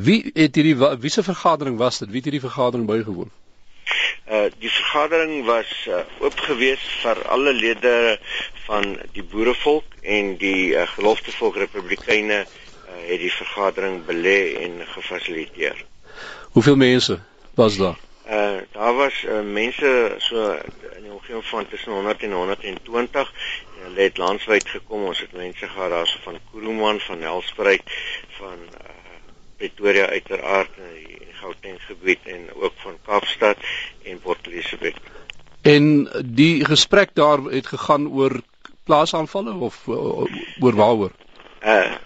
Wie het hierdie wie se vergadering was dit? Wie het hierdie vergadering bygewoon? Uh die vergadering was uh, oop gewees vir alle lede van die boerevolk en die uh, geloftevolk republikeine uh, het die vergadering belê en gefasiliteer. Hoeveel mense was daar? Uh daar was uh, mense so in die omgewing van tussen 100 en 120 hulle het landwyd gekom. Ons het mense gehad daarso van Kuruman, van Nelspruit, van uh, Pretoria uiteraard in die Gauteng gebied en ook van Kaapstad en Port Elizabeth. En die gesprek daar het gegaan oor plaasaanvalle of oor waaroor? Uh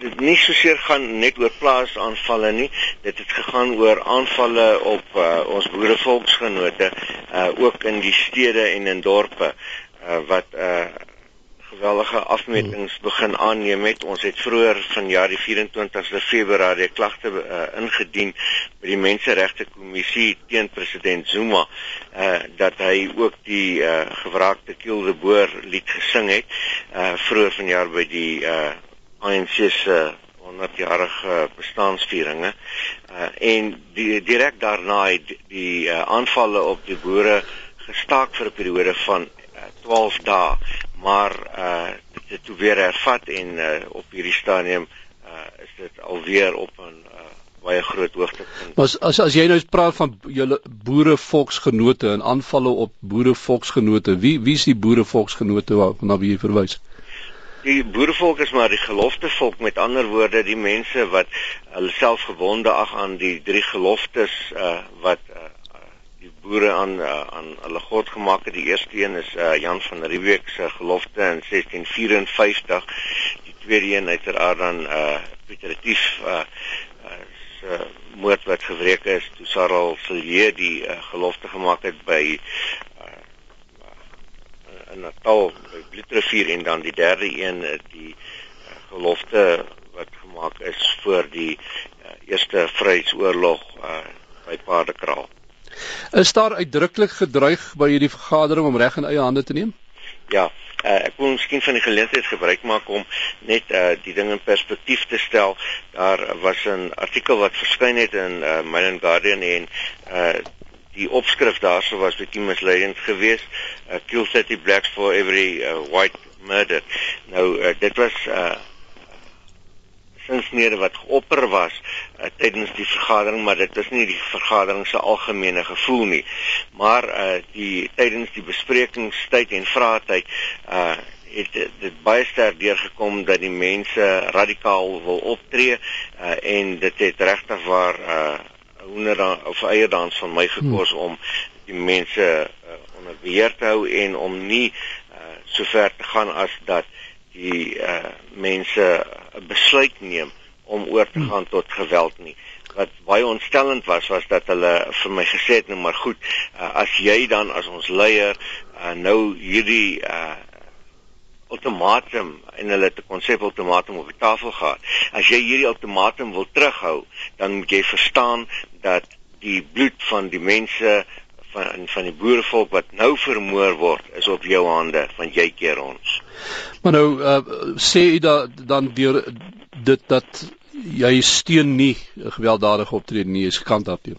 dit nie soseer gaan net oor plaasaanvalle nie dit het gegaan oor aanvalle op uh, ons boerevolksgenote uh, ook in die stede en in dorpe uh, wat uh, geweldige afmetings begin aanneem het. Ons het vroeër vanjaar die 24ste Februarie klagte uh, ingedien by die Menseregte Kommissie teen president Zuma uh dat hy ook die uh gewraakte Kiel de Boer lied gesing het uh vroeër vanjaar by die uh ANC se 100-jarige bestaansvieringe. Uh en die direk daarna het die, die uh, aanvalle op die boere gestaak vir 'n periode van uh, 12 dae maar uh dit toe weer hervat en uh op hierdie stadium uh is dit alweer op 'n uh, baie groot hoogtepunt. Maar as, as jy nou praat van julle boere volksgenote en aanvalle op boere volksgenote, wie wie is die boere volksgenote waarna wie jy verwys? Die boerevolk is maar die gelofte volk met ander woorde die mense wat hulle self gewonde ag aan die drie geloftes uh wat uh, die boere aan uh, aan hulle God gemaak het. Die eerste een is uh, Jan van Riebeeck se gelofte in 1654. Die tweede een uiteraard dan uh Pieter Retief uh, uh se moord wat gewreek is toe Sarel Silje die uh, gelofte gemaak het by uh, in Natal by Blitsrivier en dan die derde een die uh, gelofte wat gemaak is voor die uh, eerste Vryheidsoorlog uh, by Paardekraal. Is daar uitdruklik gedreig by hierdie vergadering om reg in eie hande te neem? Ja, uh, ek wil miskien van die geleentheid gebruik maak om net uh, die ding in perspektief te stel. Daar was 'n artikel wat verskyn het in uh, Mail and Guardian en uh, die opskrif daarso was bietjie misleidend geweest. Uh, Kill 30 blacks for every uh, white murder. Nou uh, dit was uh, sinsnede wat geopper was uh, tydens die vergadering, maar dit is nie die vergadering se algemene gevoel nie. Maar uh die tydens die besprekingstyd en vraatyd uh het dit baie sterk deurgekom dat die mense radikaal wil optree uh, en dit het regtig waar uh hoender of eierdans van my gekos hmm. om die mense uh, onder beheer te hou en om nie uh, so ver te gaan as dat die uh, mense 'n besluit neem om oor te gaan tot geweld nie. Wat baie ontstellend was was dat hulle vir my gesê het nou maar goed, uh, as jy dan as ons leier uh, nou hierdie uh, ultimatum en hulle het 'n konsep ultimatum op die tafel gehad. As jy hierdie ultimatum wil terughou, dan moet jy verstaan dat die bloed van die mense van van die boerevolk wat nou vermoor word is op jou hande want jy keer ons. Maar nou uh, sê jy da, dan deur dit dat jy steun nie gewelddadige optrede nie, is kant af teen.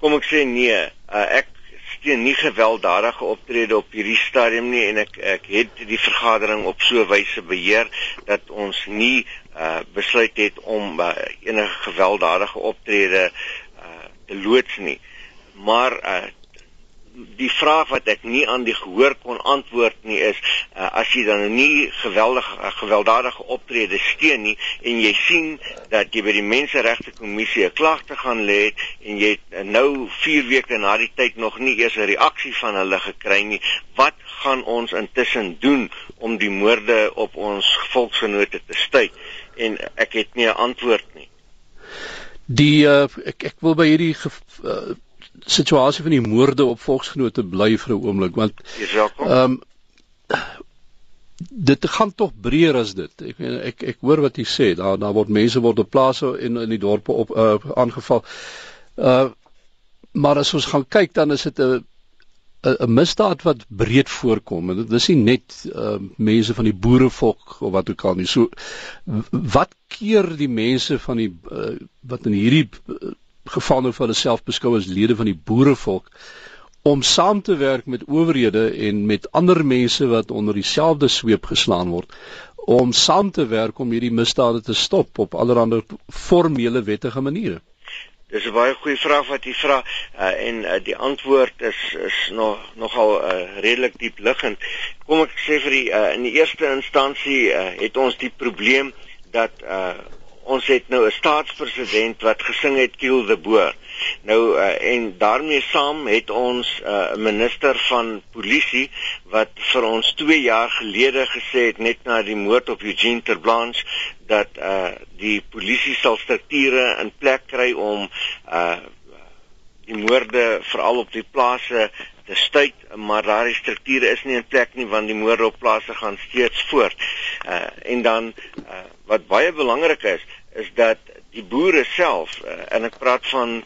Kom ek sê nee, uh, ek steun nie gewelddadige optrede op hierdie stadium nie en ek ek het die vergadering op so wyse beheer dat ons nie uh, besluit het om uh, enige gewelddadige optrede uh, loods nie. Maar uh, die vraag wat ek nie aan die gehoor kon antwoord nie is uh, as jy dan nie geweldige uh, gewelddadige optrede steun nie en jy sien dat jy by die menseregte kommissie 'n klagte gaan lê en jy het nou 4 weke na die tyd nog nie eers 'n reaksie van hulle gekry nie wat gaan ons intussen doen om die moorde op ons volksgenote te staai en ek het nie 'n antwoord nie die uh, ek ek wil by hierdie uh, situasie van die moorde op volksgenote bly vir 'n oomblik want ehm um, dit gaan tog breër as dit. Ek ek ek hoor wat jy sê. Daar daar word mense word op plase in in die dorpe op uh, aangeval. Uh maar as ons gaan kyk dan is dit 'n 'n misdaad wat breed voorkom. Dit is nie net uh, mense van die boerevolk of wat ook al nie. So wat keer die mense van die uh, wat in hierdie uh, geval nou vir hulle self beskou as lede van die boerevolk om saam te werk met owerhede en met ander mense wat onder dieselfde sweep geslaan word om saam te werk om hierdie misdade te stop op allerlei formele wettige maniere. Dis 'n baie goeie vraag wat jy vra uh, en uh, die antwoord is is nog nogal uh, redelik diep liggend. Kom ek sê vir die uh, in die eerste instansie uh, het ons die probleem dat uh, ons het nou 'n staatspresident wat gesing het Kill the Boer. Nou uh, en daarmee saam het ons uh, 'n uh, minister van polisie wat vir ons 2 jaar gelede gesê het net na die moord op Eugene Terblanche dat uh, die polisie sal strukture in plek kry om uh, die moorde veral op die plase stuit, maar daardie strukture is nie in plek nie want die moorde op plase gaan steeds voort. Uh, en dan uh, wat baie belangrik is, is dat die boere self uh, en ek praat van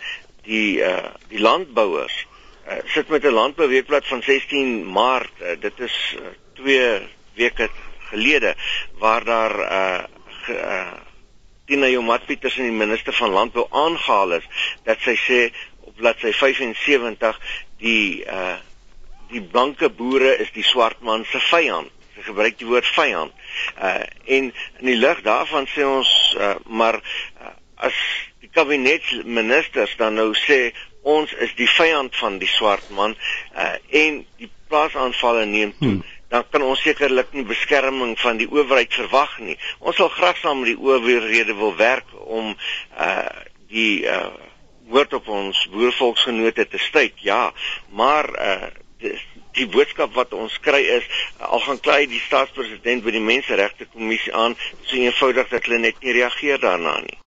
die uh, die landbouers uh, sit met 'n landbouweekblad van 16 Maart uh, dit is 2 uh, weke gelede waar daar uh, uh, Tina Jomat Pieters en die minister van landbou aangehaal is dat sy sê bladsy 75 die uh, die blanke boere is die swart man se vyand sy gebruik die woord vyand Uh en in die lig daarvan sê ons uh, maar uh, as die kabinetsministers dan nou sê ons is die vyand van die swart man uh en die plaasaanvalle neem toe hmm. dan kan ons sekerlik nie beskerming van die owerheid verwag nie. Ons sal graag saam met die owerhede wil werk om uh die uh woord op ons boervolksgenote te stuit. Ja, maar uh die boodskap wat ons kry is al gaan kry die staatspresident by die menseregte kommissie aan so eenvoudig dat hulle net nie reageer daarna nie